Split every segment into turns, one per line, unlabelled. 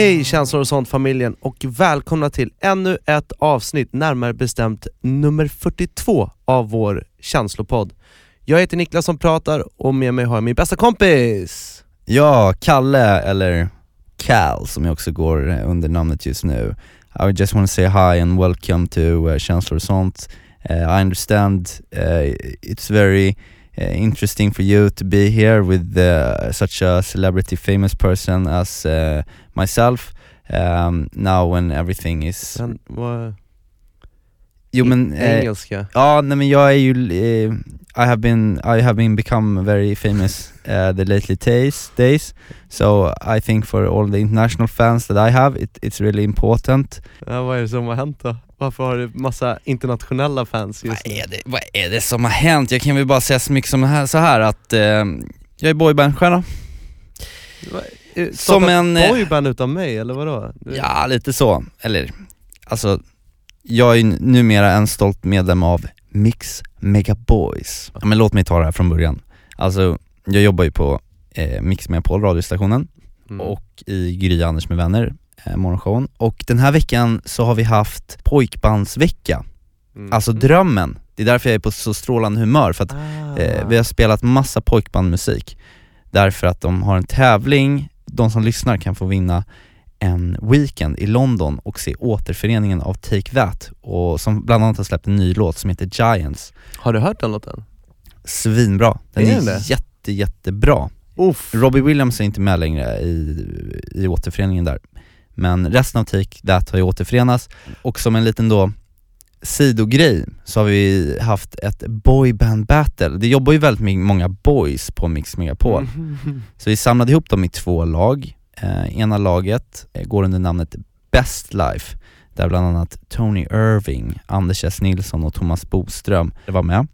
Hej känslor och sånt familjen och välkomna till ännu ett avsnitt, närmare bestämt nummer 42 av vår känslopodd. Jag heter Niklas som pratar och med mig har jag min bästa kompis!
Ja, Kalle, eller Cal som jag också går eh, under namnet just nu. I just want to say hi and welcome to uh, Känslor och sånt. Uh, I understand uh, it's very uh, interesting for you to be here with uh, such a celebrity famous person as uh, myself. Um, now when everything is...
Vad,
Jo men... eh,
engelska.
Ja, nej men jag är ju, eh, I have been, I have been become very famous uh, the lately days, days, so I think for all the international fans that I have, it, it's really important.
Ja, vad är det som har hänt då? Varför har du massa internationella fans just
Vad
nu?
är, det, vad är det som har hänt? Jag kan väl bara säga så mycket som här, så här att eh, jag är boybandstjärna.
Vad- eh,
Som en, eh,
boyband utan mig eller vadå?
Ja, lite så. Eller, alltså, jag är numera en stolt medlem av Mix Megaboys. Ja, men låt mig ta det här från början. Alltså, jag jobbar ju på eh, Mix Megapol, radiostationen,
Mm.
och i Gry Anders med vänner, eh, morgonshowen. Och den här veckan så har vi haft pojkbandsvecka,
Mm.
alltså drömmen. Det är därför jag är på så strålande humör, för att
Ah.
Eh, vi har spelat massa pojkbandmusik därför att de har en tävling, de som lyssnar kan få vinna en weekend i London och se återföreningen av Take That och som bland annat har släppt en ny låt som heter Giants.
Har du hört den låten?
Svinbra, den
Är
är,
det?
jätte jättebra.
Uff.
Robbie Williams är inte med längre i, i återföreningen där, men resten av Take That har ju återförenats och som en liten då sidogrej så har vi haft ett boyband battle. Det jobbar ju väldigt många boys på Mix Megapol.
Mm.
Så vi samlade ihop dem i två lag. Eh, ena laget eh, går under namnet Best Life, där bland annat Tony Irving, Anders S Nilsson och Thomas Boström var med.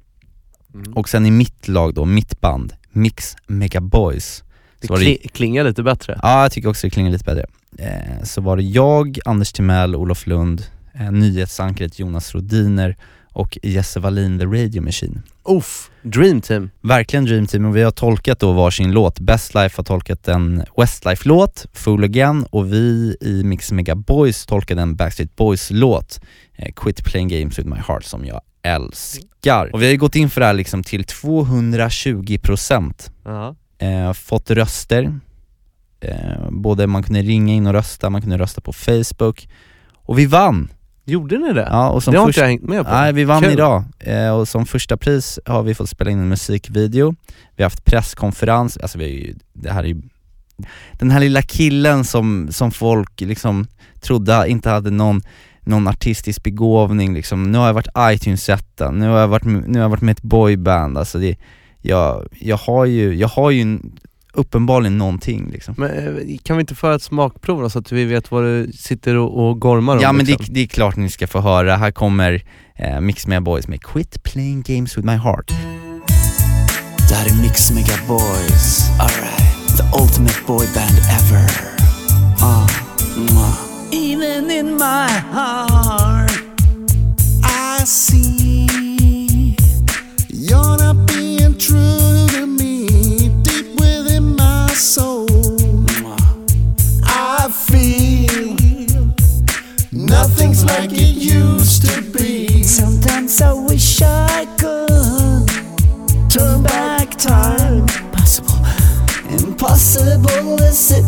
Mm.
Och sen i mitt lag då, mitt band, Mix Megaboys.
Det
Så var det,
kli- klingar lite bättre.
ja, jag tycker också det klingar lite bättre. Eh, så var det jag, Anders Timell, Olof Lund, eh, nyhetsankaret Jonas Rodiner och Jesse Wallin, The Radio Machine.
Uff, dream team.
Verkligen Dream Team och vi har tolkat då varsin låt. Best Life har tolkat en Westlife-låt, Fool Again, och vi i Mix Mega Boys tolkade en Backstreet Boys-låt, eh, Quit Playing Games With My Heart, som jag älskar. Och vi har ju gått in för det här liksom till 220%
Ja.
eh, fått röster, eh, både man kunde ringa in och rösta, man kunde rösta på Facebook, och vi vann!
Gjorde ni det?
Ja, och som
det har
först-
inte jag hängt med på.
Nej, vi vann
Kul.
idag eh, och som första pris har vi fått spela in en musikvideo, vi har haft presskonferens, alltså vi har ju, det här är ju den här lilla killen som, som folk liksom trodde inte hade någon, någon artistisk begåvning liksom, nu har jag varit iTunes-etta, nu har jag varit, nu har jag varit med ett boyband, alltså det, jag, jag har ju, jag har ju en- uppenbarligen någonting liksom.
Men eh, kan vi inte föra ett smakprov då, så att vi vet vad du sitter och, och gormar om?
Ja men det,
liksom?
det är klart ni ska få höra, här kommer eh, Mix Mega Boys med Quit Playing Games With My Heart
Det här är Mix Mega Boys. Alright. The ultimate boy band ever. Uh, mwah. Even in my heart, Impossible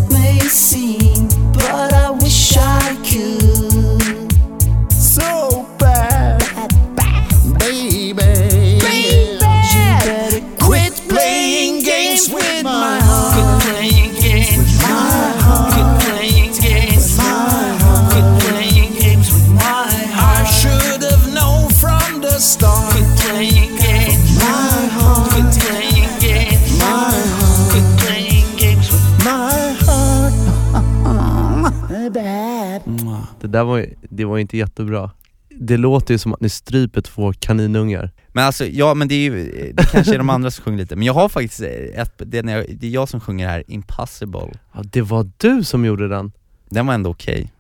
där var, det var inte jättebra. Det låter ju som att ni stryper två kaninungar.
Men alltså, ja men det är ju, det kanske är de andra som sjunger lite, men jag har faktiskt ett, det är, när jag, det är jag som sjunger här, 'Impossible'
Ja, det var du som gjorde den.
Den var ändå okej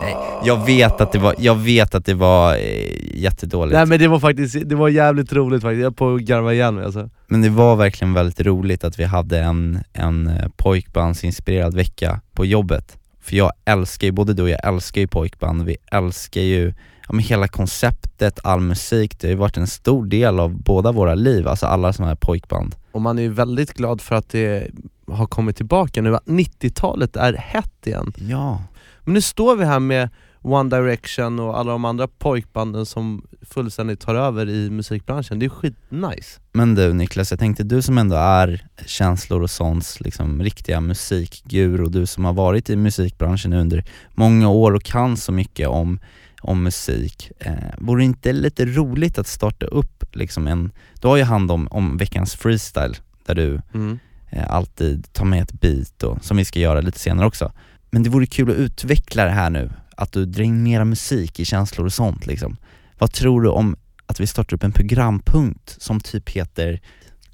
Nej, jag vet att det var, jag vet att det var eh, jättedåligt
Nej men det var faktiskt, det var jävligt roligt faktiskt, jag på att garva igen alltså.
Men det var verkligen väldigt roligt att vi hade en, en eh, pojkbandsinspirerad vecka på jobbet. För jag älskar ju, både du och jag älskar ju pojkband, vi älskar ju ja, men hela konceptet, all musik, det har ju varit en stor del av båda våra liv, alltså alla sådana här pojkband.
Och man är ju väldigt glad för att det har kommit tillbaka nu, att 90-talet är hett igen.
Ja.
Men nu står vi här med One Direction och alla de andra pojkbanden som fullständigt tar över i musikbranschen, det är skitnice.
Men du Niklas, jag tänkte du som ändå är känslor och sånts liksom riktiga musikguru, du som har varit i musikbranschen under många år och kan så mycket om, om musik. Eh, vore det inte lite roligt att starta upp liksom en, du har ju hand om, om veckans freestyle där du
Mm.
eh, alltid tar med ett beat och, som vi ska göra lite senare också. Men det vore kul att utveckla det här nu, att du drar in mera musik i känslor och sånt liksom. Vad tror du om att vi startar upp en programpunkt som typ heter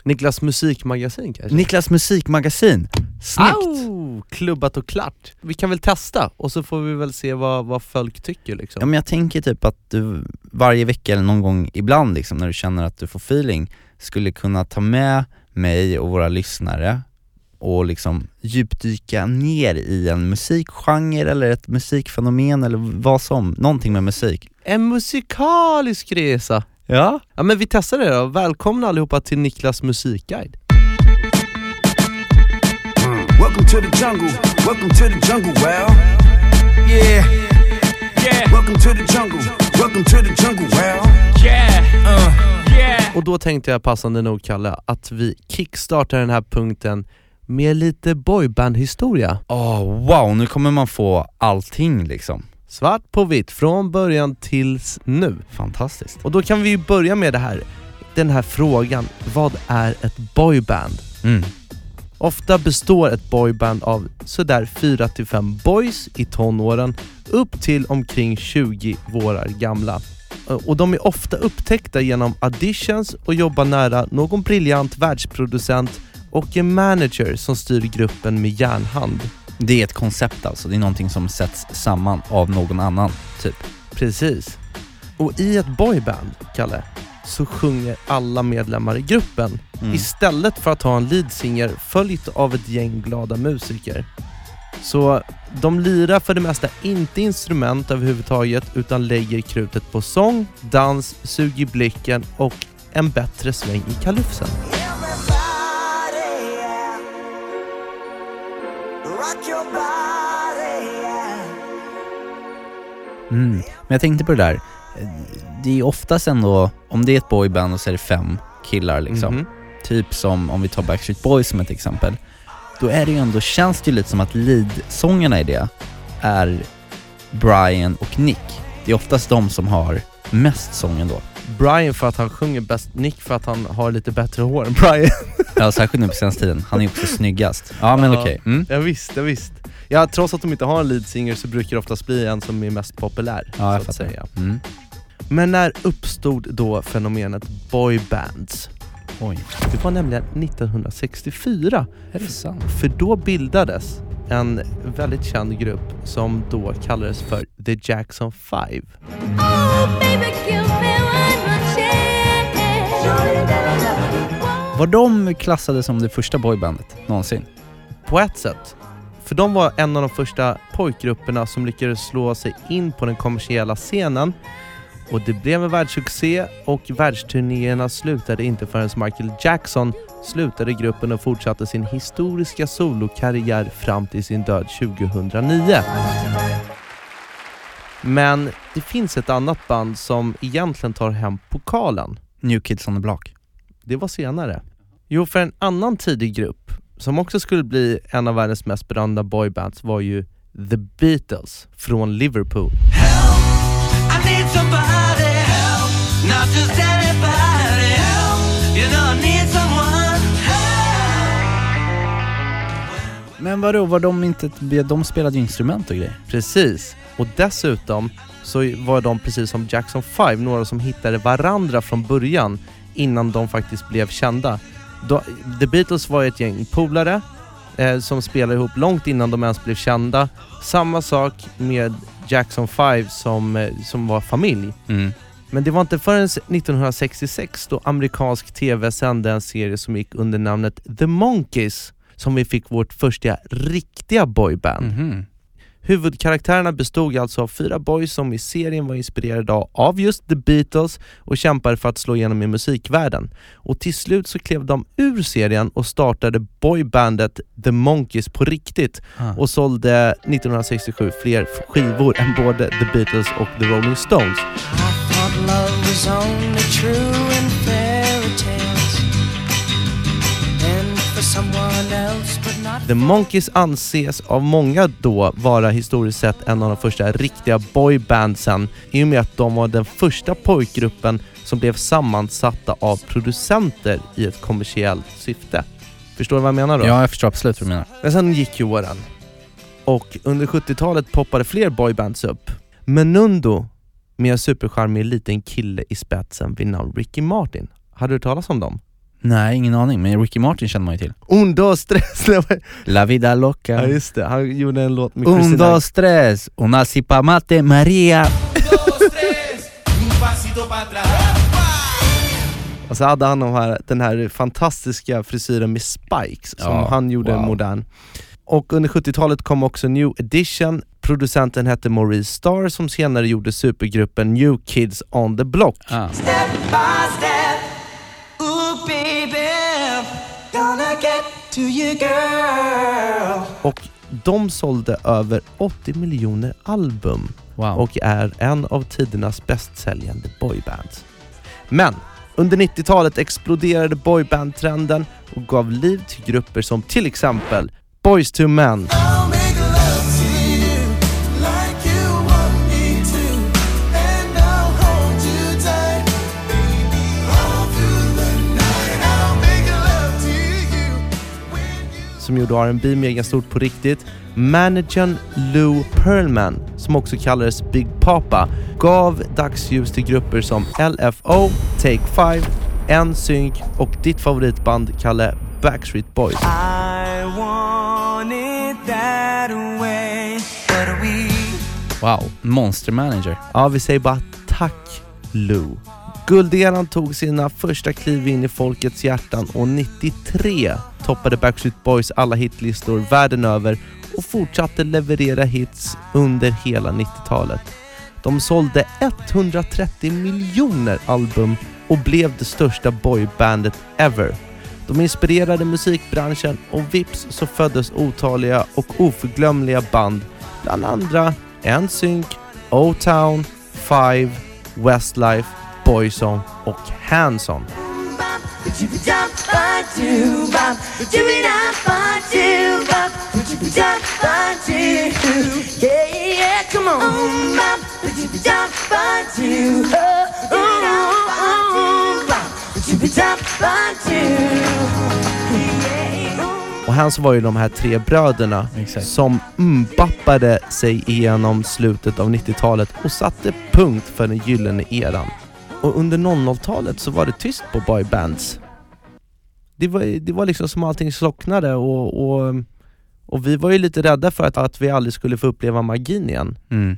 Niklas musikmagasin kanske?
Niklas musikmagasin? Snyggt!
Au! Klubbat och klart. Vi kan väl testa och så får vi väl se vad, vad folk tycker liksom.
Ja men jag tänker typ att du varje vecka eller någon gång ibland liksom när du känner att du får feeling skulle kunna ta med mig och våra lyssnare och liksom djupdyka ner i en musikgenre eller ett musikfenomen eller vad som, någonting med musik.
En musikalisk resa.
Ja.
Ja men vi testar det då. Välkomna allihopa till Niklas musikguide.
Welcome to the jungle. Welcome to the jungle. Well, yeah, yeah. Welcome to the jungle. Welcome to the jungle. Well,
Och då tänkte jag passande nog Kalle att vi kickstartar den här punkten med lite boyband-historia.
Åh wow, nu kommer man få allting liksom.
Svart på vitt, från början tills nu.
Fantastiskt.
Och då kan vi börja med det här, den här frågan, vad är ett boyband?
Mm.
Ofta består ett boyband av sådär 4-5 boys i tonåren upp till omkring 20 vårar gamla. Och de är ofta upptäckta genom auditions och jobbar nära någon briljant världsproducent och en manager som styr gruppen med järnhand.
Det är ett koncept alltså, det är någonting som sätts samman av någon annan, typ.
Precis. Och i ett boyband, Kalle, så sjunger alla medlemmar i gruppen
Mm.
istället för att ha en leadsinger följt av ett gäng glada musiker. Så de lirar för det mesta inte instrument överhuvudtaget utan lägger krutet på sång, dans, sug i blicken och en bättre sväng i kalufsen.
Mm. Men jag tänkte på det där, det är oftast ändå, om det är ett boyband och så är det fem killar liksom,
Mhm.
typ som om vi tar Backstreet Boys som ett exempel, då är det ju ändå, känns det ju lite som att leadsångerna i det är Brian och Nick. Det är oftast de som har mest sången då.
Brian för att han sjunger bäst, Nick för att han har lite bättre hår än Brian.
Ja, särskilt nu på senaste tiden. Han är också snyggast. Ja men
Ja.
okej. Mm.
Ja, visst, ja, visst. Ja, trots att de inte har en leadsinger så brukar det oftast bli en som är mest populär,
Ja,
så
jag
att
fattar.
säga.
Mm.
Men när uppstod då fenomenet boybands?
Oj,
Det var nämligen 1964,
är det sant?
för då bildades en väldigt känd grupp som då kallades för The Jackson 5.
Var de klassade som det första boybandet någonsin?
På ett sätt. För de var en av de första pojkgrupperna som lyckades slå sig in på den kommersiella scenen och det blev en världssuccé och världsturnéerna slutade inte förrän Michael Jackson slutade gruppen och fortsatte sin historiska solokarriär fram till sin död 2009. Men det finns ett annat band som egentligen tar hem pokalen.
New Kids on the Block.
Det var senare. Jo, för en annan tidig grupp som också skulle bli en av världens mest berömda boybands var ju The Beatles från Liverpool.
Somebody help. You know someone help.
Men vadå, var de inte, de spelade ju instrument och grejer?
Precis. Och dessutom så var de precis som Jackson 5 några som hittade varandra från början innan de faktiskt blev kända. Då, The Beatles var ett gäng polare eh, som spelade ihop långt innan de ens blev kända. Samma sak med Jackson 5 som, eh, som var familj.
Mm.
Men det var inte förrän 1966 då amerikansk TV sände en serie som gick under namnet The Monkeys som vi fick vårt första riktiga boyband.
Mhm.
Huvudkaraktärerna bestod alltså av fyra boys som i serien var inspirerade av- just The Beatles och kämpade för att slå igenom i musikvärlden. Och till slut så klev de ur serien och startade boybandet The Monkeys på riktigt
Ah.
och sålde 1967 fler skivor än både The Beatles och The Rolling Stones. The Monkeys anses av många då vara historiskt sett en av de första riktiga boybandsen i och med att de var den första pojkgruppen som blev sammansatta av producenter i ett kommersiellt syfte. Förstår du vad jag menar då?
Ja, jag förstår absolut vad du menar.
Men sen gick ju åren och under 70-talet poppade fler boybands upp. Menundo med en supercharmig liten kille i spetsen vid namn Ricky Martin. Hade du talas om dem?
Nej, ingen aning, men Ricky Martin känner man ju till.
Un, dos, tres.
La vida loca.
ja just det, han gjorde en låt med
Un,
Christina
dos, tres, una sipa mate, Maria.
Och så hade han de här, den här fantastiska frisyren med spikes som
Ja,
han gjorde
wow.
modern. Och under 70-talet kom också New Edition. Producenten hette Maurice Starr som senare gjorde supergruppen New Kids on the Block.
Ah.
step by step.
Och de sålde över 80 miljoner album
Wow.
och är en av tidernas bästsäljande boybands. Men under 90-talet exploderade boyband-trenden och gav liv till grupper som till exempel Boys to Men, som gjorde R&B mega stort på riktigt. Managern Lou Pearlman, som också kallades Big Papa, gav dagsljus till grupper som LFO, Take 5, NSYNC och ditt favoritband Kalle Backstreet Boys.
I want it that way, but we.
Wow, Monster Manager.
Ja, vi säger bara tack Lou. Gulderan tog sina första kliv in i folkets hjärtan och 93 toppade Backstreet Boys alla hitlistor världen över och fortsatte leverera hits under hela 90-talet. De sålde 130 miljoner album och blev det största boybandet ever. De inspirerade musikbranschen och vips så föddes otaliga och oförglömliga band, bland andra NSYNC, O-Town, Five, Westlife, Boyzone och Hanson. Och Hanson var ju de här tre bröderna
Exakt.
som mbappade sig igenom slutet av 90-talet och satte punkt för den gyllene eran. Och under 00-talet så var det tyst på boybands. Det var, det var liksom som allting slocknade och, och, och vi var ju lite rädda för att, att vi aldrig skulle få uppleva magin igen.
Mm.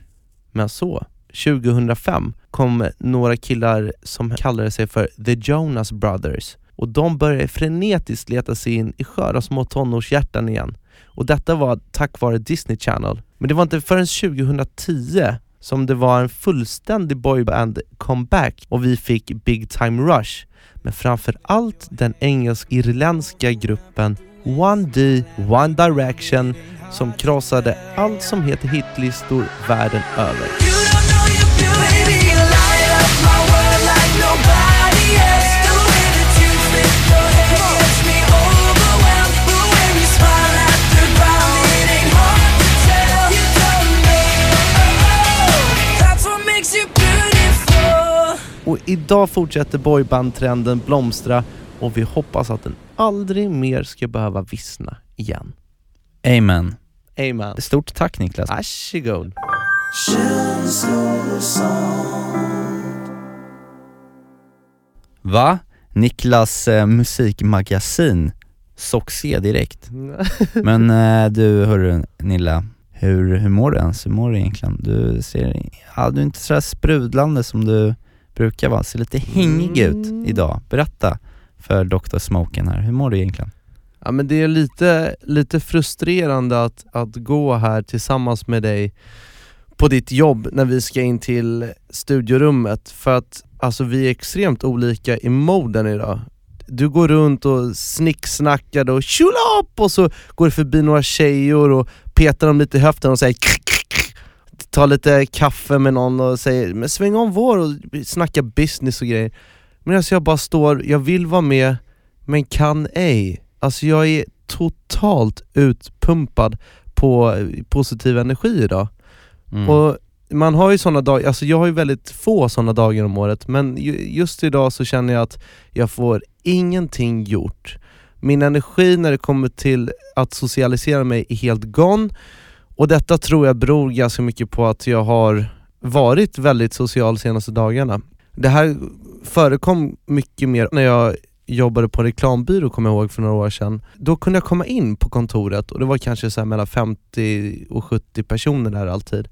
Men så, 2005 kom några killar som kallade sig för The Jonas Brothers och de började frenetiskt leta sig in i sköra små tonårshjärtan igen. Och detta var tack vare Disney Channel. Men det var inte förrän 2010 som det var en fullständig boyband comeback och vi fick Big Time Rush. Men framför allt den engelsk-irländska gruppen 1D One Direction som krossade allt som heter hitlistor världen över. Och idag fortsätter boyband-trenden blomstra och vi hoppas att den aldrig mer ska behöva vissna igen.
Amen.
Amen.
Stort tack Niklas.
Varsågod.
Va? Niklas eh, musikmagasin, Soxé direkt. Men eh, du hörru Nilla, hur, hur mår du ens? Hur mår du egentligen? Du ser, ja, du är inte sådär sprudlande som du brukar vara, ser lite hängig ut idag. Berätta för Dr. Smoken här, hur mår du egentligen?
Ja men det är lite, lite frustrerande att, att gå här tillsammans med dig på ditt jobb när vi ska in till studiorummet för att alltså vi är extremt olika i moden idag. Du går runt och snicksnackar och tjula upp och så går du förbi några tjejer och petar dem lite i höften och säger tar lite kaffe med någon och säger men sväng om vår och snacka business och grejer. Medan jag bara står, jag vill vara med men kan ej. Alltså jag är totalt utpumpad på positiv energi idag.
Mm.
Och man har ju sådana dagar, alltså jag har ju väldigt få sådana dagar om året, men ju- just idag så känner jag att jag får ingenting gjort. Min energi när det kommer till att socialisera mig är helt gone, och detta tror jag beror ganska mycket på att jag har varit väldigt social de senaste dagarna. Det här förekom mycket mer när jag jobbade på en reklambyrå kommer jag ihåg för några år sedan. Då kunde jag komma in på kontoret och det var kanske så här mellan 50 och 70 personer där alltid.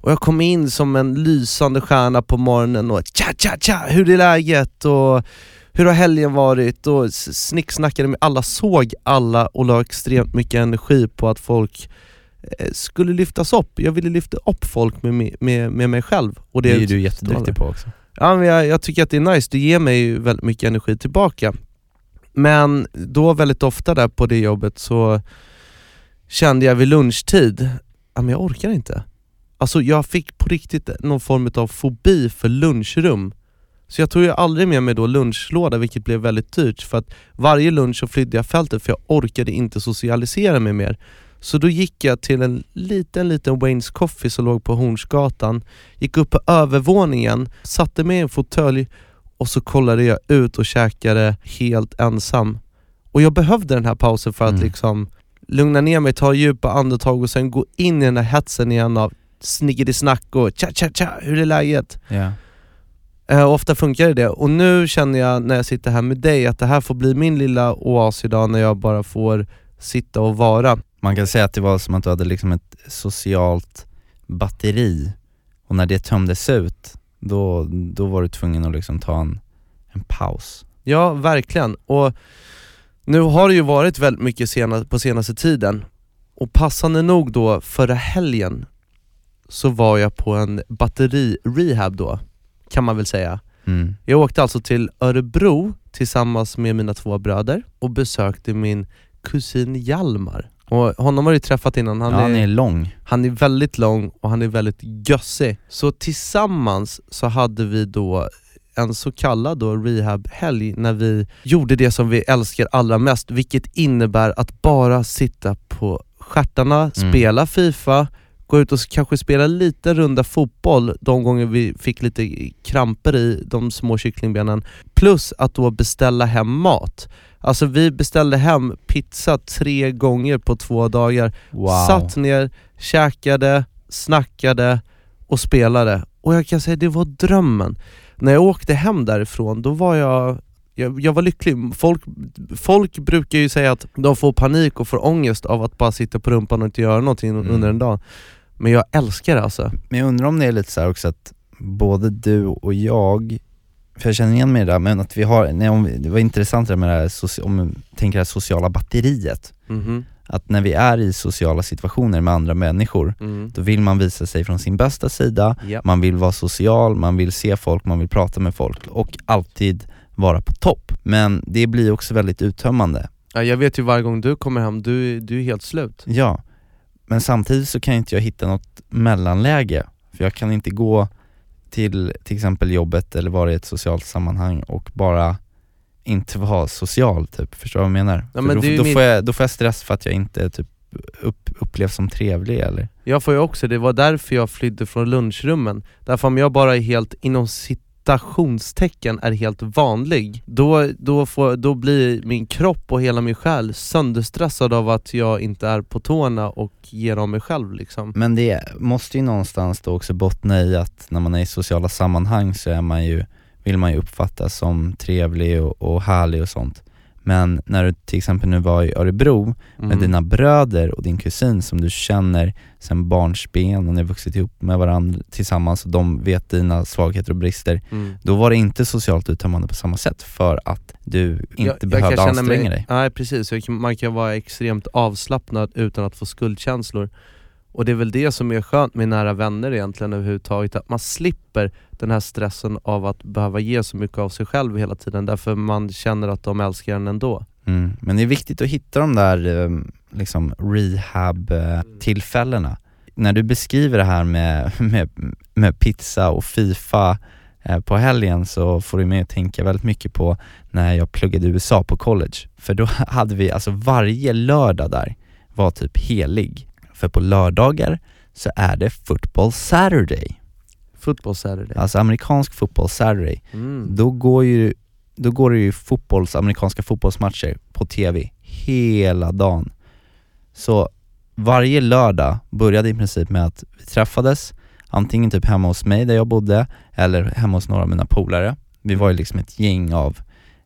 Och jag kom in som en lysande stjärna på morgonen och tja tja tja, hur är läget? Och hur har helgen varit? Och snicksnackade med alla, såg alla och la extremt mycket energi på att folk skulle lyftas upp. Jag ville lyfta upp folk med, med, med mig själv. Och
det är ju du jätteduktig på också.
Ja, men jag, jag tycker att det är nice, det ger mig ju väldigt mycket energi tillbaka. Men då väldigt ofta där på det jobbet så kände jag vid lunchtid, ja men jag orkar inte. Alltså jag fick på riktigt någon form av fobi för lunchrum. Så jag tog ju aldrig med mig då lunchlåda vilket blev väldigt dyrt för att varje lunch så flydde jag fältet för jag orkade inte socialisera mig mer. Så då gick jag till en liten, liten Waynes Coffee som låg på Hornsgatan, gick upp på övervåningen, satte mig i en fåtölj och så kollade jag ut och käkade helt ensam. Och jag behövde den här pausen för att
Mm.
liksom lugna ner mig, ta djupa andetag och sen gå in i den här hetsen igen av sniggedy-snack och tja tja tja, hur är läget? Eh, och ofta funkar det och nu känner jag när jag sitter här med dig att det här får bli min lilla oas idag när jag bara får sitta och vara.
Man kan säga att det var som att du hade liksom ett socialt batteri och när det tömdes ut, då, då var du tvungen att liksom ta en, en paus.
Ja, verkligen. Och nu har det ju varit väldigt mycket sena, på senaste tiden. Och passande nog då, förra helgen så var jag på en batteri-rehab då, kan man väl säga.
Mm.
Jag åkte alltså till Örebro tillsammans med mina två bröder och besökte min kusin Hjalmar. Och honom har du träffat innan, han,
ja,
är,
han är lång.
han är väldigt lång och han är väldigt gössig. Så tillsammans så hade vi då en så kallad då rehab-helg när vi gjorde det som vi älskar allra mest, vilket innebär att bara sitta på stjärtarna,
Mm.
spela FIFA, gå ut och kanske spela lite runda fotboll de gånger vi fick lite kramper i de små kycklingbenen. Plus att då beställa hem mat. Alltså vi beställde hem pizza tre gånger på två dagar.
Wow.
Satt ner, käkade, snackade och spelade. Och jag kan säga, det var drömmen. När jag åkte hem därifrån, då var jag jag, jag var lycklig. Folk, folk brukar ju säga att de får panik och får ångest av att bara sitta på rumpan och inte göra någonting
Mm.
under en dag. Men jag älskar det alltså.
Men jag undrar om det är lite så också att både du och jag, för jag känner igen mig i det där, men att vi har, nej, om det var intressant det med det här, om man tänker det här sociala batteriet.
Mhm.
Att när vi är i sociala situationer med andra människor,
Mm.
då vill man visa sig från sin bästa sida,
Japp.
man vill vara social, man vill se folk, man vill prata med folk och alltid vara på topp. Men det blir också väldigt uttömmande.
Ja, jag vet ju varje gång du kommer hem, du, du är helt slut.
Ja, men samtidigt så kan inte jag hitta något mellanläge, för jag kan inte gå till till exempel jobbet eller vara i ett socialt sammanhang och bara inte vara social typ, förstår du vad jag menar?
Ja, men
då, då,
min-
får jag, då får jag stress för att jag inte typ upp, upplevs som trevlig eller?
Jag får ju också, det var därför jag flydde från lunchrummen. Därför om jag bara är helt inom citationstecken är helt vanlig, då, då, får, då blir min kropp och hela min själ sönderstressad av att jag inte är på tårna och ger av mig själv liksom.
Men det måste ju någonstans då också bottna i att när man är i sociala sammanhang så är man ju, vill man ju uppfattas som trevlig och, och härlig och sånt. Men när du till exempel nu var i Örebro med
Mm.
dina bröder och din kusin som du känner sen barnsben och ni har vuxit ihop med varandra tillsammans och de vet dina svagheter och brister,
Mm.
då var det inte socialt uttömmande på samma sätt för att du inte behövde
kan känna
anstränga
mig,
dig.
Nej precis, jag man kan vara extremt avslappnad utan att få skuldkänslor. Och det är väl det som är skönt med nära vänner egentligen överhuvudtaget, att man slipper den här stressen av att behöva ge så mycket av sig själv hela tiden, därför man känner att de älskar en ändå.
Mm. Men det är viktigt att hitta de där ehm, liksom rehab-tillfällena. När du beskriver det här med, med, med pizza och Fifa eh, på helgen så får du mig att tänka väldigt mycket på när jag pluggade i USA på college. För då hade vi, alltså varje lördag där var typ helig. För på lördagar så är det football saturday,
Football Saturday.
alltså amerikansk football saturday.
Mm.
Då går ju, då går det ju fotbolls, amerikanska fotbollsmatcher på TV hela dagen. Så varje lördag började i princip med att vi träffades, antingen typ hemma hos mig där jag bodde, eller hemma hos några av mina polare. Vi var ju liksom ett gäng av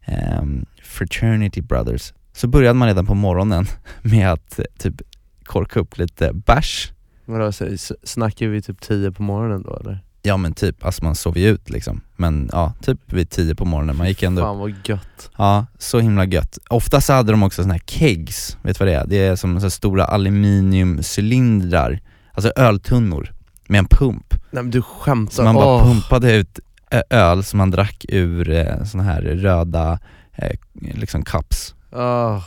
ehm, fraternity brothers. Så började man redan på morgonen med att eh, typ korka upp lite bärs,
Vadå, så, snackar vi typ 10 på morgonen då eller?
ja men typ, alltså man sov ju ut liksom. Men ja, typ vid tio på morgonen, man gick ändå
Fan vad gött.
Ja, så himla gött. Ofta så hade de också såna här kegs, vet du vad det är? Det är som så stora aluminiumcylindrar, alltså öltunnor med en pump.
Nej men du skämtar.
Så man bara
Åh.
pumpade ut ö- öl som man drack ur eh, såna här röda eh, liksom cups.
Åh.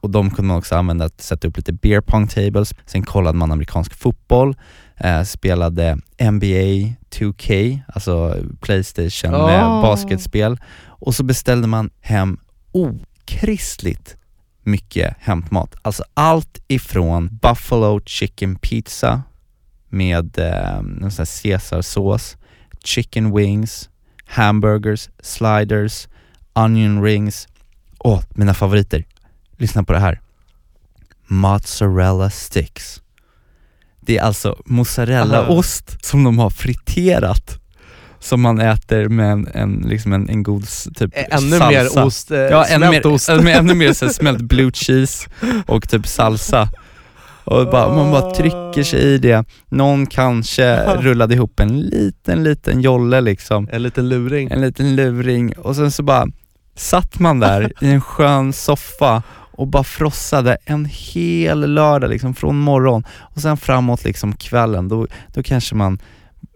Och de kunde man också använda att sätta upp lite beer pong tables. Sen kollade man amerikansk fotboll, eh, spelade NBA 2K, alltså Playstation med
Oh.
basketspel. Och så beställde man hem okristligt mycket hämtmat. Alltså allt ifrån Buffalo chicken pizza med eh, någon sån här caesarsås, chicken wings, hamburgers, sliders, onion rings. Åh, mina favoriter. Lyssna på det här. Mozzarella sticks. Det är alltså mozzarellaost som de har friterat som man äter med en, en, liksom en, en god typ
Ännu
salsa.
mer ost, eh,
Ja, ännu mer,
ost.
ännu, ännu mer så smält blue cheese och typ salsa. Och bara, man bara trycker sig i det. Någon kanske rullade ihop en liten, liten jolle liksom.
En liten luring.
En liten luring och sen så bara satt man där i en skön soffa och bara frossade en hel lördag liksom från morgon och sen framåt liksom kvällen, då, då kanske man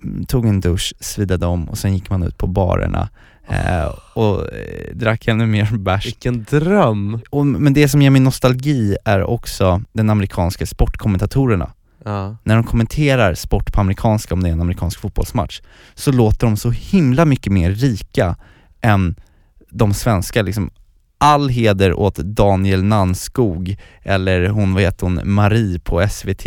mm, tog en dusch, svidade om och sen gick man ut på barerna eh, och eh, drack ännu mer bärs.
Vilken dröm!
Och, men det som ger mig nostalgi är också den amerikanska sportkommentatorerna
Ja.
när de kommenterar sport på amerikanska, om det är en amerikansk fotbollsmatch, så låter de så himla mycket mer rika än de svenska. Liksom, all heder åt Daniel Nanskog, eller hon, vad heter hon, Marie på SVT.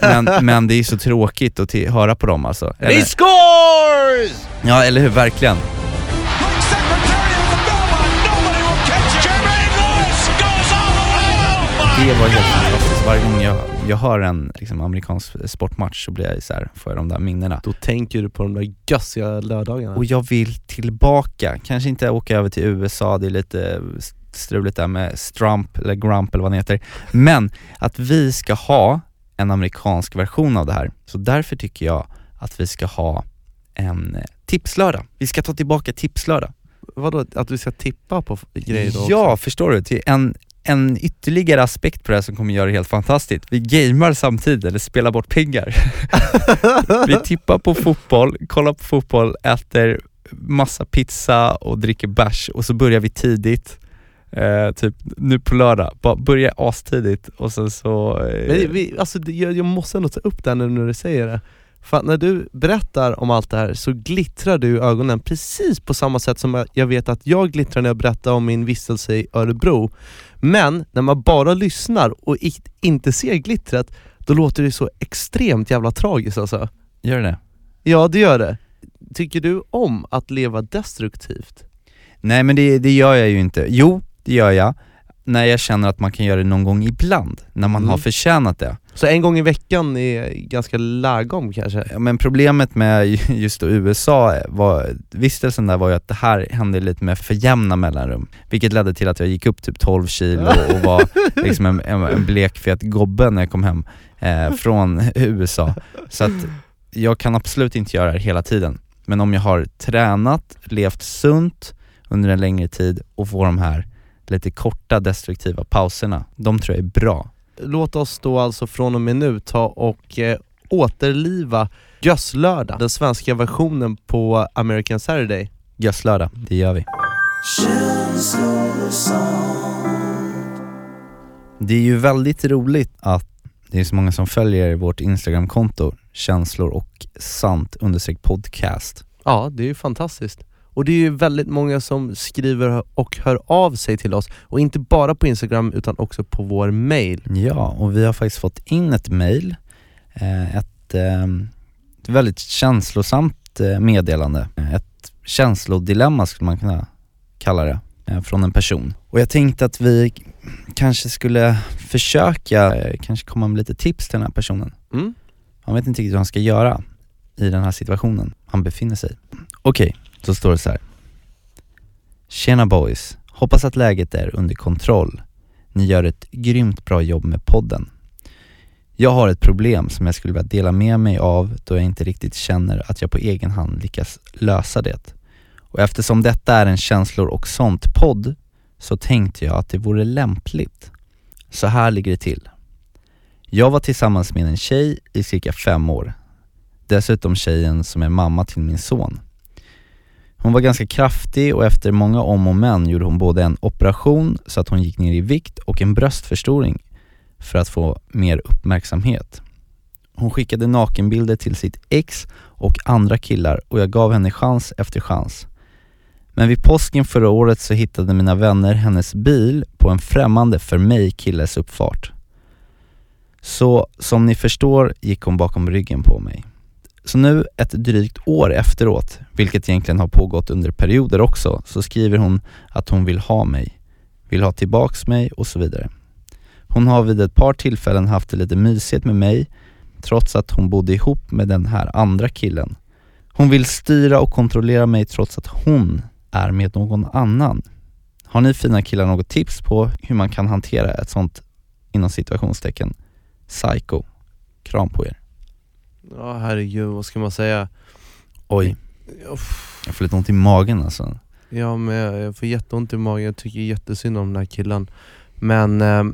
Men, men det är så tråkigt att höra på dem alltså. Eller,
scores!
ja, eller hur, verkligen. Det var helt fantastiskt. Varje gång jag, jag hör en liksom, amerikansk sportmatch så blir jag så här, får jag de där minnena.
Då tänker du på de där gössiga lördagarna.
Och jag vill tillbaka, kanske inte åka över till USA, det är lite struligt där med Strump eller Grump eller vad han heter. Men att vi ska ha en amerikansk version av det här. Så därför tycker jag att vi ska ha en eh, tipslördag. Vi ska ta tillbaka tipslördag.
Vadå, att du ska tippa på grejer då
Ja,
också?
förstår du? Till en, en ytterligare aspekt på det här som kommer göra det helt fantastiskt. Vi gamer samtidigt, eller spelar bort pengar. vi tippar på fotboll, kollar på fotboll, äter massa pizza och dricker bärs och så börjar vi tidigt. Eh, typ nu på lördag, bara börja astidigt och sen så... Eh,
Men vi, alltså, jag, jag måste ändå ta upp det här nu när du säger det. För att när du berättar om allt det här så glittrar du i ögonen precis på samma sätt som jag- vet att jag glittrar när jag berättar om min vistelse i Örebro. Men när man bara lyssnar och inte ser glittret, då låter det så extremt jävla tragiskt alltså.
Gör det?
Ja det gör det. Tycker du om att leva destruktivt?
Nej men det, det gör jag ju inte. Jo, det gör jag. När jag känner att man kan göra det någon gång ibland, när man
Mm.
har förtjänat det.
Så en gång i veckan är ganska lagom kanske?
Ja, Men problemet med just USA, var, vistelsen där var ju att det här hände lite med för jämna mellanrum. Vilket ledde till att jag gick upp typ 12 kilo och var liksom en, en, en blekfet gobbe när jag kom hem eh, från USA. Så att jag kan absolut inte göra det hela tiden. Men om jag har tränat, levt sunt under en längre tid och får de här lite korta destruktiva pauserna, de tror jag är bra.
Låt oss då alltså från och med nu ta och eh, återliva Gösslördag, den svenska versionen på American Saturday.
Gösslördag, det gör vi. Det är ju väldigt roligt att det är så många som följer vårt Instagramkonto, känslor och sant understreck podcast.
Ja, det är ju fantastiskt. Och det är ju väldigt många som skriver och hör av sig till oss, och inte bara på Instagram utan också på vår mail.
Ja, och vi har faktiskt fått in ett mail, eh, ett, eh, ett väldigt känslosamt eh, meddelande, ett känslodilemma skulle man kunna kalla det, från en person. Och jag tänkte att vi kanske skulle försöka, kanske komma med lite tips till den här personen.
Mm?
Han vet inte riktigt vad han ska göra i den här situationen han befinner sig i. Okej, så står det så här. Tjena boys, hoppas att läget är under kontroll. Ni gör ett grymt bra jobb med podden. Jag har ett problem som jag skulle vilja dela med mig av då jag inte riktigt känner att jag på egen hand lyckas lösa det. Och eftersom detta är en känslor och sånt podd så tänkte jag att det vore lämpligt. Så här ligger det till. Jag var tillsammans med en tjej i cirka fem år. Dessutom tjejen som är mamma till min son. Hon var ganska kraftig och efter många om och men gjorde hon både en operation så att hon gick ner i vikt och en bröstförstoring för att få mer uppmärksamhet. Hon skickade nakenbilder till sitt ex och andra killar och jag gav henne chans efter chans. Men vid påsken förra året så hittade mina vänner hennes bil på en främmande för mig killes uppfart. Så som ni förstår gick hon bakom ryggen på mig. Så nu ett drygt år efteråt, vilket egentligen har pågått under perioder också, så skriver hon att hon vill ha mig, vill ha tillbaks mig och så vidare. Hon har vid ett par tillfällen haft det lite mysigt med mig, trots att hon bodde ihop med den här andra killen. Hon vill styra och kontrollera mig trots att hon är med någon annan. Har ni fina killar något tips på hur man kan hantera ett sånt, inom situationstecken, psycho? Kram på er.
Ja herregud, vad ska man säga?
Oj,
Uff.
jag får lite ont i magen alltså.
Ja men jag jag får jätteont i magen, jag tycker jättesynd om den här killen Men, eh,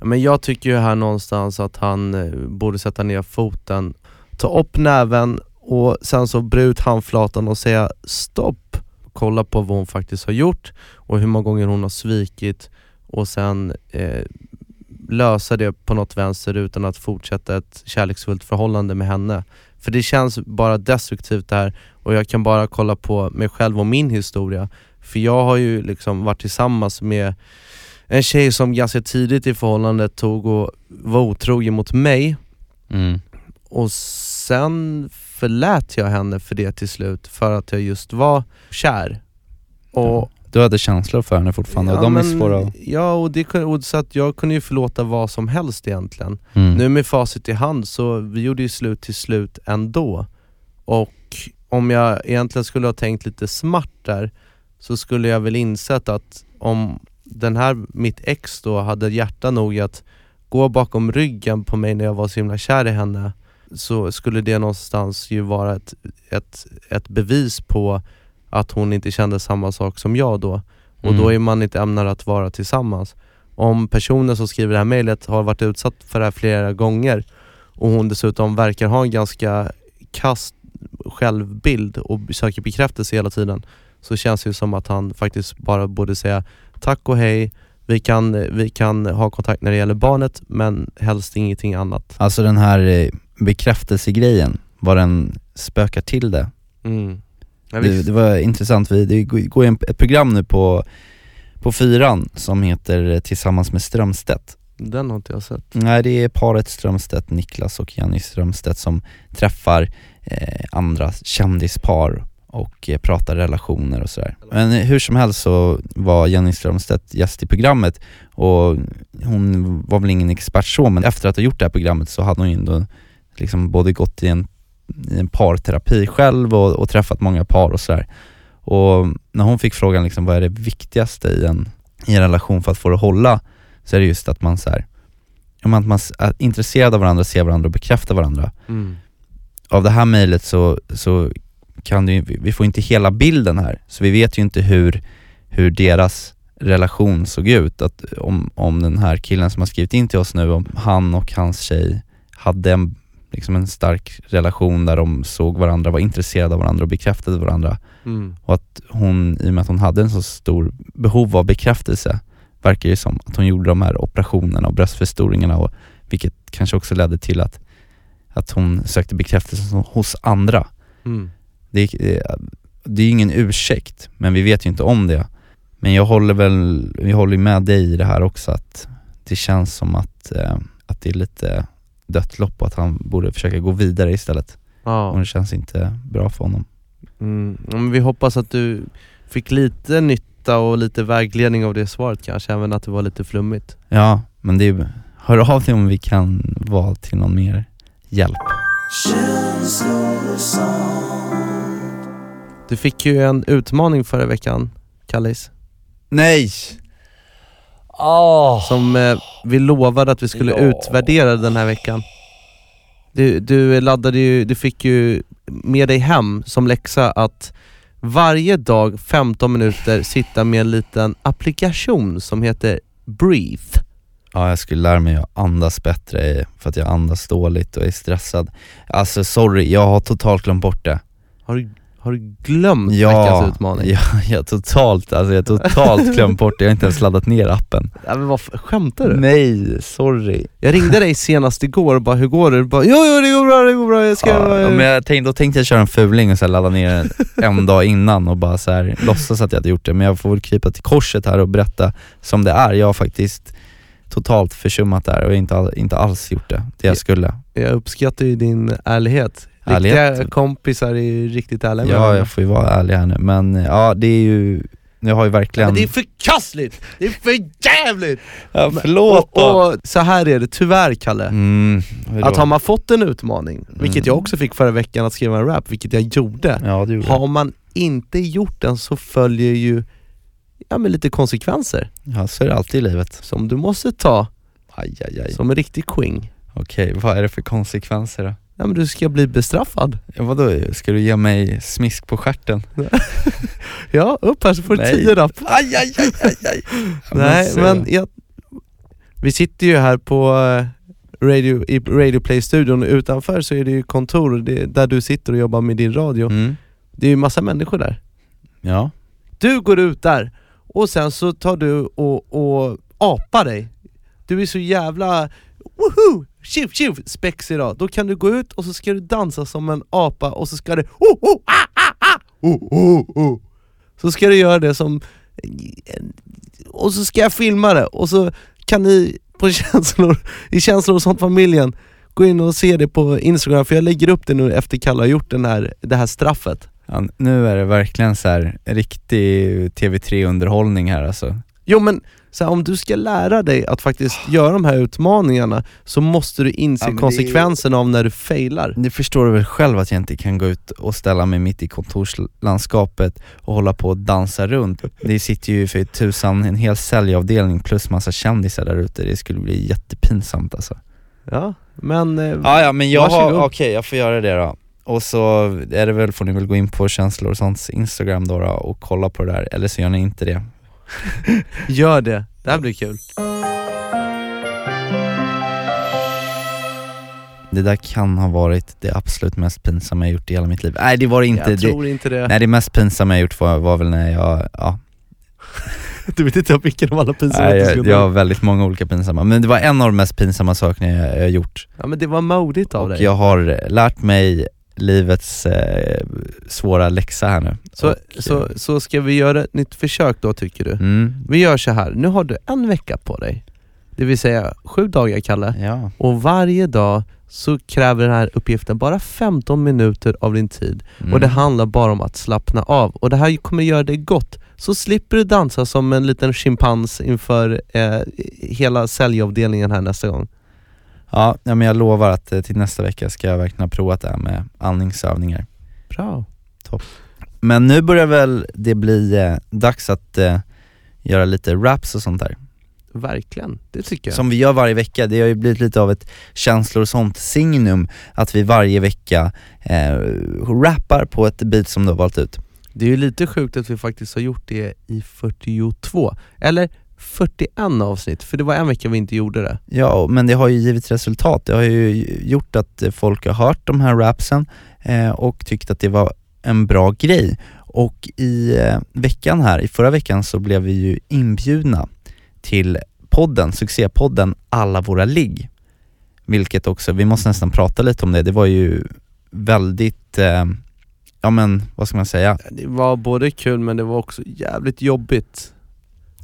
men jag tycker ju här någonstans att han eh, borde sätta ner foten Ta upp näven och sen så bre ut handflatan och säga stopp Kolla på vad hon faktiskt har gjort och hur många gånger hon har svikit och sen eh, lösa det på något vänster utan att fortsätta ett kärleksfullt förhållande med henne. För det känns bara destruktivt det här och jag kan bara kolla på mig själv och min historia. För jag har ju liksom varit tillsammans med en tjej som ganska tidigt i förhållandet tog och var otrogen mot mig
Mm.
och sen förlät jag henne för det till slut för att jag just var kär. Och
Du hade känslor för henne fortfarande och
Ja,
de är
men-
svåra att...
Ja, och, det, och så att jag kunde ju förlåta vad som helst egentligen.
Mm.
Nu med facit i hand så vi gjorde ju slut till slut ändå. Och om jag egentligen skulle ha tänkt lite smart där så skulle jag väl insett att om den här, mitt ex då, hade hjärta nog att gå bakom ryggen på mig när jag var så himla kär i henne så skulle det någonstans ju vara ett, ett, ett bevis på att hon inte kände samma sak som jag då. Och
Mm.
då är man inte ämnad att vara tillsammans. Om personen som skriver det här mejlet har varit utsatt för det här flera gånger och hon dessutom verkar ha en ganska kass självbild och söker bekräftelse hela tiden så känns det som att han faktiskt bara borde säga tack och hej, vi kan, vi kan ha kontakt när det gäller barnet men helst ingenting annat.
Alltså den här eh, bekräftelsegrejen, vad den spökar till det.
Mm. Ja,
Det, det var intressant, vi, det går en, ett program nu på, på fyran som heter eh, Tillsammans med Strömstedt.
Den har inte jag sett.
Nej det är paret Strömstedt, Niklas och Jenny Strömstedt som träffar eh, andra kändispar och eh, pratar relationer och sådär. Men hur som helst så var Jenny Strömstedt gäst i programmet och hon var väl ingen expert så, men efter att ha gjort det här programmet så hade hon ju ändå liksom både gått i en, i en parterapi själv och, och träffat många par och sådär. Och när hon fick frågan liksom, vad är det viktigaste i en, i en relation för att få det att hålla, så är det just att man så här, att man är intresserad av varandra, ser varandra och bekräftar varandra.
Mm.
Av det här mejlet så, så kan det vi får inte hela bilden här, så vi vet ju inte hur, hur deras relation såg ut. Att om, om den här killen som har skrivit in till oss nu, om han och hans tjej hade en, liksom en stark relation där de såg varandra, var intresserade av varandra och bekräftade varandra.
Mm.
Och att hon, i och med att hon hade en så stor behov av bekräftelse, verkar det som att hon gjorde de här operationerna och bröstförstoringarna och vilket kanske också ledde till att, att hon sökte bekräftelse hos andra.
Mm.
Det, är- det är ju ingen ursäkt, men vi vet ju inte om det. Men jag håller väl, vi håller ju med dig i det här också att det känns som att, eh, att det är lite dött lopp och att han borde försöka gå vidare istället. Och
Ja.
det känns inte bra för honom.
Mm. men vi hoppas att du fick lite nytta och lite vägledning av det svaret kanske, även att det var lite flummigt.
Ja, men det är, hör av dig om vi kan vara till någon mer hjälp.
Du fick ju en utmaning förra veckan, Kallis,
Nej! Åh!
som eh, vi lovade att vi skulle
Ja.
utvärdera den här veckan. Du, du laddade ju, du fick ju med dig hem som läxa att varje dag 15 minuter sitta med en liten applikation som heter Breathe.
Ja, jag skulle lära mig att andas bättre för att jag andas dåligt och är stressad. Alltså sorry, jag har totalt glömt bort det.
Har du, har du glömt
Ja,
veckans utmaning?
ja, jag har totalt, alltså jag totalt glömt bort det. Jag har inte ens laddat ner appen.
Ja, men vad, skämtar du?
Nej, sorry.
Jag ringde dig senast igår och bara, hur går det? Du bara, jo, jo det går bra, det går bra, jag ska...
Ja, men jag tänkte, då tänkte jag köra en fuling och så ladda ner den en dag innan och bara så här, låtsas att jag hade gjort det. Men jag får väl krypa till korset här och berätta som det är. Jag har faktiskt totalt försummat det här och inte, all, inte alls gjort det, det jag skulle.
Jag uppskattar ju din ärlighet.
Ärlighet?
Riktiga kompisar är ju riktigt ärliga med
Ja, jag får ju vara ärlig här nu, men ja det är ju, jag har ju verkligen...
Men det är förkastligt! Det är för jävligt!
ja, förlåt då!
och, och så här är det tyvärr Kalle,
Mm,
att har man fått en utmaning, vilket
Mm.
jag också fick förra veckan att skriva en rap, vilket jag gjorde.
Ja gjorde
Har man inte gjort den så följer ju ja, men lite konsekvenser
Ja så är det alltid i livet.
som du måste ta
Aj aj aj.
som en riktig queen.
Okej, vad är det för konsekvenser då?
Ja men du ska bli bestraffad.
Ja, vadå, ska du ge mig smisk på stjärten?
Ja, upp här så får du tio rapp.
Aj aj aj aj aj!
Nej men jag, vi sitter ju här på eh, radio, i Radio Play-studion, utanför så är det ju kontor det, där du sitter och jobbar med din radio.
Mm.
Det är ju massa människor där.
Ja.
Du går ut där och sen så tar du och, och apar dig. Du är så jävla woho! Tjuv tjuv spex idag. Då kan du gå ut och så ska du dansa som en apa och så ska du oh, oh, ah, ah, ah, oh, oh, oh. Så ska du göra det som och så ska jag filma det och så kan ni på känslor, i känslor och sånt familjen gå in och se det på Instagram för jag lägger upp det nu efter Kalle har gjort den här, det här straffet.
ja, nu är det verkligen så här riktig TV3-underhållning här alltså.
Jo men så här, om du ska lära dig att faktiskt göra de här utmaningarna så måste du inse
Ja, det
konsekvenserna av när du failar.
Du förstår väl själv att jag inte kan gå ut och ställa mig mitt i kontorslandskapet och hålla på och dansa runt. Det sitter ju för tusan en hel säljavdelning plus massa kändisar där ute, det skulle bli jättepinsamt alltså.
Ja, men... Eh,
Ja, ja men jag har,
Varsågod.
okej jag får göra det då. Och så är det väl, får ni väl gå in på känslor och sånt Instagram då, då och kolla på det där, eller så gör ni inte det.
Gör det, det här blir kul.
Det där kan ha varit det absolut mest pinsamma jag gjort i hela mitt liv. Nej det var det inte.
jag
Det,
tror inte det.
nej det mest pinsamma jag gjort var, var väl när jag, ja,
Du vet inte vilken av alla pinsamma
nej, jag, jag har väldigt många olika pinsamma. Men det var en av de mest pinsamma sakerna jag, jag gjort.
Ja men det var modigt av
Och
dig.
jag har lärt mig livets eh, svåra läxa här nu.
Så,
och,
så, så ska vi göra ett nytt försök då tycker du?
Mm,
Vi gör så här. nu har du en vecka på dig. Det vill säga sju dagar Kalle.
ja.
Och varje dag så kräver den här uppgiften bara 15 minuter av din tid
Mm.
och det handlar bara om att slappna av. Och det här kommer göra dig gott, så slipper du dansa som en liten schimpans inför eh, hela säljavdelningen här nästa gång.
Ja, men jag lovar att eh, till nästa vecka ska jag verkligen ha provat det här med andningsövningar.
Bra.
Men nu börjar väl det bli eh, dags att eh, göra lite raps och sånt där.
Verkligen, det tycker jag.
Som vi gör varje vecka, det har ju blivit lite av ett känslor och sånt signum att vi varje vecka eh, rappar på ett beat som du har valt ut.
Det är ju lite sjukt att vi faktiskt har gjort det i 42, eller 41 avsnitt, för det var en vecka vi inte gjorde det.
Ja, men det har ju givit resultat. Det har ju gjort att eh, folk har hört de här rapsen eh, och tyckt att det var en bra grej. Och i eh, veckan här, i förra veckan så blev vi ju inbjudna till podden, succépodden Alla våra ligg. Vilket också, vi måste nästan prata lite om det, det var ju väldigt, eh, ja men vad ska man säga,
Det var både kul men det var också jävligt jobbigt.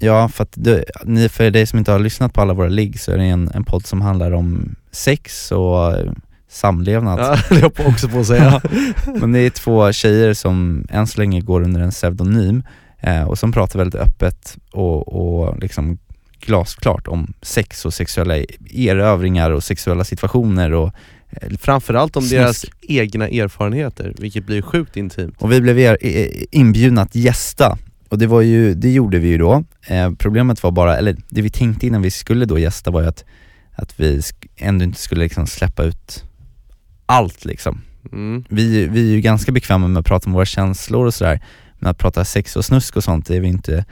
Ja, för att det, ni, för dig som inte har lyssnat på alla våra ligg så är det en, en podd som handlar om sex och eh, samlevnad.
Ja, det jag också på att säga.
Men det är två tjejer som än så länge går under en pseudonym eh, och som pratar väldigt öppet och, och liksom glasklart om sex och sexuella erövringar och sexuella situationer och eh,
Framförallt om
Snusk.
deras egna erfarenheter, vilket blir sjukt intimt.
Och vi blev eh, inbjudna att gästa och det var ju, det gjorde vi ju då. Eh, problemet var bara, eller det vi tänkte innan vi skulle då gästa var ju att, att vi ändå inte skulle liksom släppa ut allt liksom.
Mm.
Vi, vi är ju ganska bekväma med att prata om våra känslor och sådär, men att prata sex och snusk och sånt är vi inte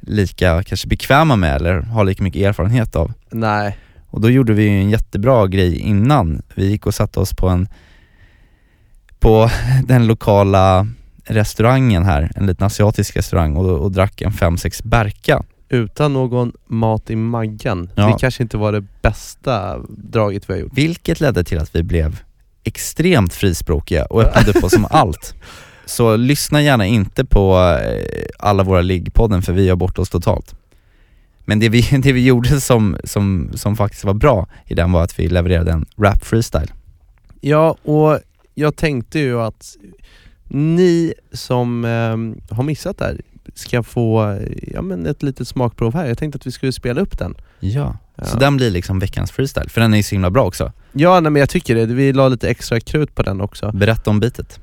lika kanske bekväma med eller har lika mycket erfarenhet av.
Nej,
Och då gjorde vi ju en jättebra grej innan. Vi gick och satte oss på en på den lokala restaurangen här, en liten asiatisk restaurang och, och drack en 5-6 Berka.
utan någon mat i maggen.
Ja.
Det kanske inte var det bästa draget vi har gjort.
Vilket ledde till att vi blev extremt frispråkiga och öppnade upp oss om allt. Så lyssna gärna inte på eh, alla våra liggpodden för vi har bort oss totalt. Men det vi, det vi gjorde som, som, som faktiskt var bra i den var att vi levererade en rap freestyle.
Ja, och jag tänkte ju att ni som ehm, har missat det här ska få eh, ja, men ett litet smakprov här. Jag tänkte att vi skulle spela upp den.
Ja. Så
Ja.
den blir liksom veckans freestyle, för den är ju så himla bra också.
Ja, nej, men jag tycker det. Vi la lite extra krut på den också.
Berätta om bitet.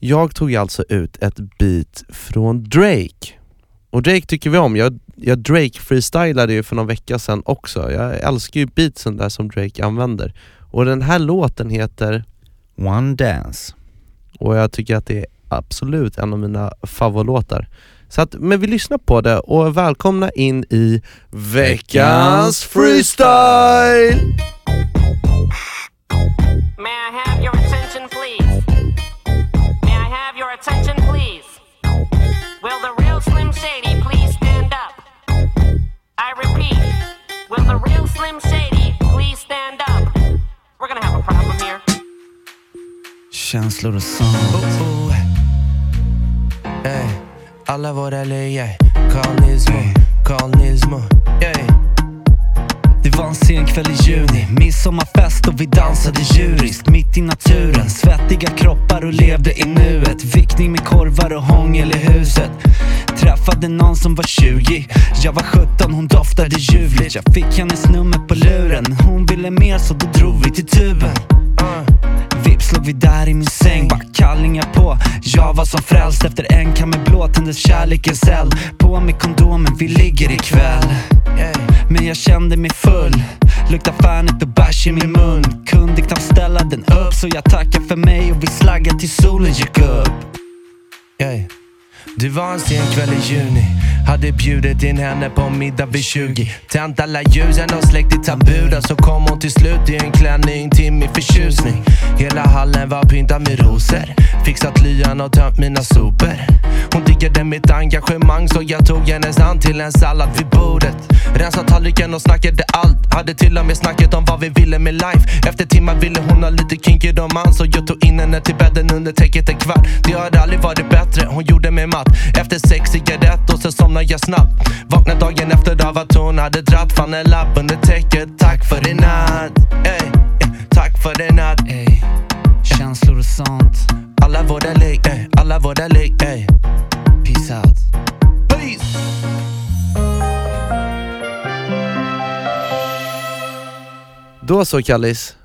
Jag tog alltså ut ett beat från Drake. Och Drake tycker vi om. Jag, jag Drake-freestylade ju för någon vecka sedan också. Jag älskar ju beatsen där som Drake använder. Och den här låten heter,
One Dance.
Och jag tycker att det är absolut en av mina favoritlåtar. Så att, men vi lyssnar på det och välkomna in i veckans freestyle!
May I have your attention, please? May I have your attention, please? Will the real Slim Shady please stand up? I repeat, will the real Slim Shady please stand up? We're gonna have.
Känslor och sånt.
Oh, oh. Ey, alla våra löjer, Carl Nilsmo, Carl Nilsmo. Ey.
Det var en sen kväll i juni, midsommarfest och vi dansade djuriskt mitt i naturen. Svettiga kroppar och levde i nuet. Vickning med korvar och hångel i huset. Träffade någon som var 20, jag var 17, hon doftade ljuvligt. Jag fick hennes nummer på luren, hon ville mer så då drog vi till tuben. Vips låg vi där i min säng, bara kallingar på Jag var som frälst efter en kamme blå tändes kärlekens eld På med kondomen, vi ligger ikväll men jag kände mig full. Luktar fanet och bärs i min mun. Kunde knappt ställa den upp så jag tackar för mig och vi slaggade till solen gick upp.
Yeah. Det var en sen kväll i juni. Hade bjudit in henne på middag vid 20 Tänt alla ljusen och släckt i taburen Så kom hon till slut i en klänning till min förtjusning. Hela hallen var pyntad med rosor. Fixat lyan och tömt mina sopor. Hon diggade mitt engagemang så jag tog hennes hand till en sallad vid bordet. Rensade tallriken och snackade allt. Hade till och med snacket om vad vi ville med life. Efter timmar ville hon ha lite kinky romans Så jag tog in henne till bädden under täcket en kvart. Det hade aldrig varit bättre, hon gjorde mig matt Efter sex cigarett och så somnade jag snabbt. Vaknade dagen efter av att hon hade dratt fan en lapp under täcket. Tack för i natt, ey, tack för en natt
Ey, känslor och sånt.
Alla våra ligg, ey, alla våra ligg, ey.
Peace out.
Peace!
Då så Kallis,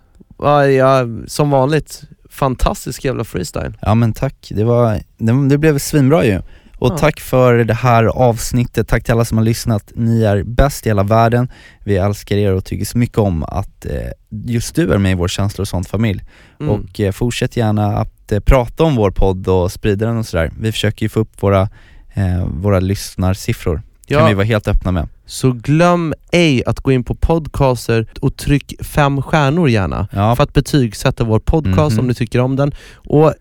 ja, som vanligt, fantastisk jävla freestyle.
Ja men tack, det, var, det, det blev svinbra ju. Och
Ja.
tack för det här avsnittet, tack till alla som har lyssnat. Ni är bäst i hela världen. Vi älskar er och tycker så mycket om att eh, just du är med i vår känslor och sånt familj.
Mm.
Och eh, fortsätt gärna att eh, prata om vår podd och sprida den och sådär. Vi försöker ju få upp våra, eh, våra lyssnarsiffror. kan
Ja.
vi vara helt öppna med.
Så glöm ej att gå in på podcaster och tryck fem stjärnor gärna
Ja.
för att betygsätta vår podcast
Mhm.
om ni tycker om den. Och,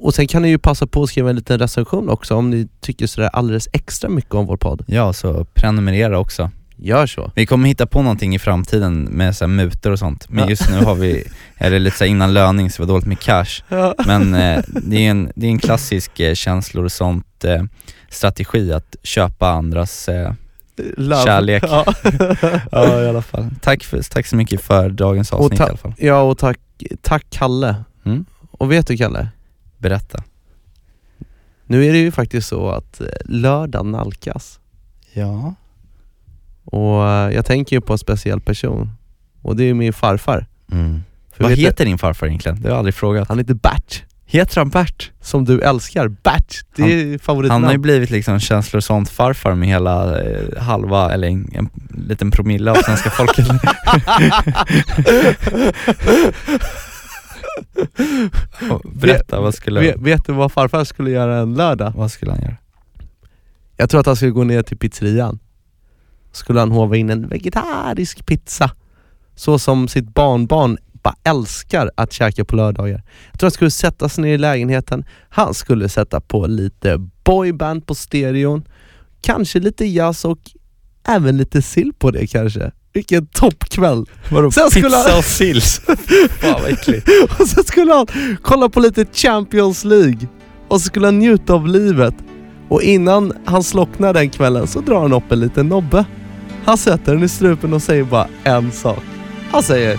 och sen kan ni ju passa på att skriva en liten recension också om ni tycker sådär alldeles extra mycket om vår podd.
Ja, så prenumerera också.
Gör så.
Vi kommer hitta på någonting i framtiden med så här mutor och sånt, men
Ja.
just nu har vi, är det lite så innan löning så vi har dåligt med cash.
Ja.
Men eh, det, är en, det är en klassisk eh, känslor och sånt eh, strategi att köpa andras eh,
Love.
kärlek.
Ja.
ja i alla fall. Tack, för, tack så mycket för dagens avsnitt
ta-
i alla fall.
Ja och tack, tack Kalle.
Mm.
Och vet du Kalle?
Berätta.
Nu är det ju faktiskt så att eh, lördag nalkas
Ja.
och eh, jag tänker ju på en speciell person och det är ju min farfar.
Mm. Vad heter din farfar egentligen? Det har jag aldrig frågat.
Han heter Bert,
Heter han Bert?
som du älskar. Bert, det är favoritnamn.
Han har ju blivit liksom känslor sånt farfar med hela eh, halva, eller en, en liten promille av svenska folket. Berätta, vad skulle,
vet, vet du vad farfar skulle göra en lördag?
vad skulle han göra?
Jag tror att han skulle gå ner till pizzerian. Skulle han hova in en vegetarisk pizza. Så som sitt barnbarn bara älskar att käka på lördagar. Jag tror han skulle sätta sig ner i lägenheten, han skulle sätta på lite boyband på stereon, kanske lite jazz och även lite sill på det kanske. Vilken toppkväll!
Vadå,
Sen skulle
pizza
han-
och sill? Fan vad äckligt.
Och så skulle han kolla på lite Champions League och så skulle han njuta av livet. Och innan han slocknar den kvällen så drar han upp en liten nobbe. Han sätter den i strupen och säger bara en sak. Han säger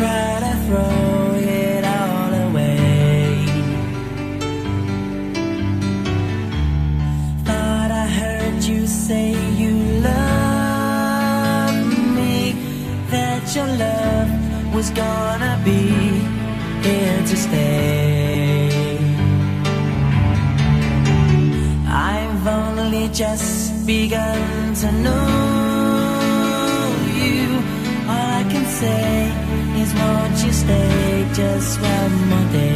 try to throw it all away? Thought I heard you say you love me, that your love was gonna be here to stay. I've only just begun to know you. All I can say just one more day?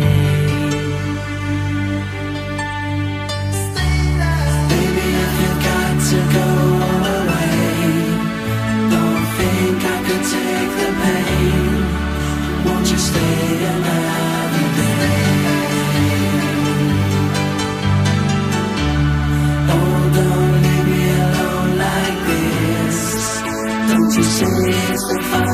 Baby, if you got to go away, don't think I could take the pain. Won't you stay another day? Oh, don't leave me alone like this. Don't you say it's the?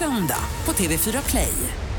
söndag på TV4 Play.